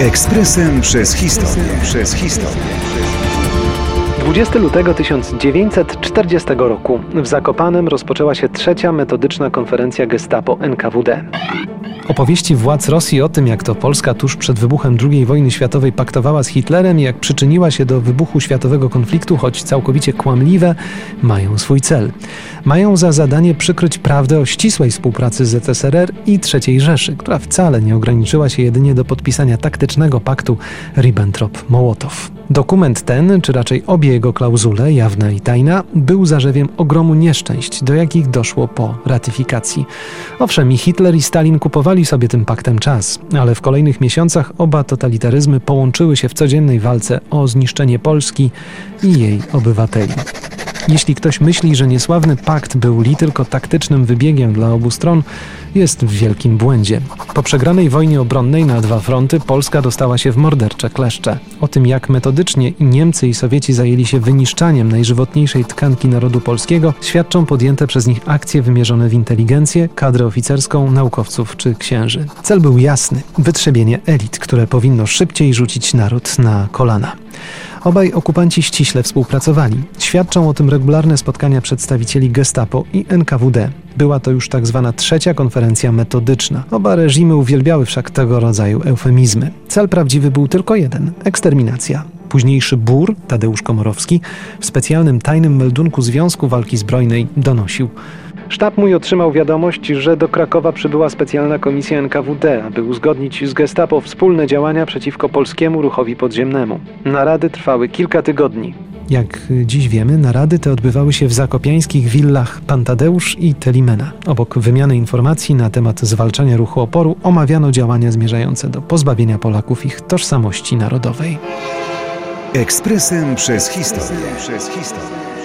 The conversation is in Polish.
Ekspresem przez historię. Przez historię. 20 lutego 1940 roku w Zakopanem rozpoczęła się trzecia metodyczna konferencja Gestapo NKWD. Opowieści władz Rosji o tym, jak to Polska tuż przed wybuchem II wojny światowej paktowała z Hitlerem i jak przyczyniła się do wybuchu światowego konfliktu, choć całkowicie kłamliwe, mają swój cel. Mają za zadanie przykryć prawdę o ścisłej współpracy z ZSRR i III Rzeszy, która wcale nie ograniczyła się jedynie do podpisania taktycznego paktu Ribbentrop-Mołotow. Dokument ten, czy raczej obie jego klauzule, jawna i tajna, był zarzewiem ogromu nieszczęść, do jakich doszło po ratyfikacji. Owszem, i Hitler i Stalin kupowali sobie tym paktem czas, ale w kolejnych miesiącach oba totalitaryzmy połączyły się w codziennej walce o zniszczenie Polski i jej obywateli. Jeśli ktoś myśli, że niesławny pakt był li tylko taktycznym wybiegiem dla obu stron, jest w wielkim błędzie. Po przegranej wojnie obronnej na dwa fronty Polska dostała się w mordercze kleszcze. O tym, jak metodycznie i Niemcy i Sowieci zajęli się wyniszczaniem najżywotniejszej tkanki narodu polskiego, świadczą podjęte przez nich akcje wymierzone w inteligencję, kadrę oficerską, naukowców czy księży. Cel był jasny wytrzebienie elit, które powinno szybciej rzucić naród na kolana. Obaj okupanci ściśle współpracowali. Świadczą o tym regularne spotkania przedstawicieli Gestapo i NKWD. Była to już tak zwana trzecia konferencja metodyczna. Oba reżimy uwielbiały wszak tego rodzaju eufemizmy. Cel prawdziwy był tylko jeden eksterminacja. Późniejszy Bur, Tadeusz Komorowski, w specjalnym tajnym meldunku Związku Walki Zbrojnej donosił. Sztab mój otrzymał wiadomość, że do Krakowa przybyła specjalna komisja NKWD, aby uzgodnić z Gestapo wspólne działania przeciwko polskiemu ruchowi podziemnemu. Narady trwały kilka tygodni. Jak dziś wiemy, narady te odbywały się w zakopiańskich willach Pantadeusz i Telimena. Obok wymiany informacji na temat zwalczania ruchu oporu omawiano działania zmierzające do pozbawienia Polaków ich tożsamości narodowej. Ekspresem przez historię. Przez historię.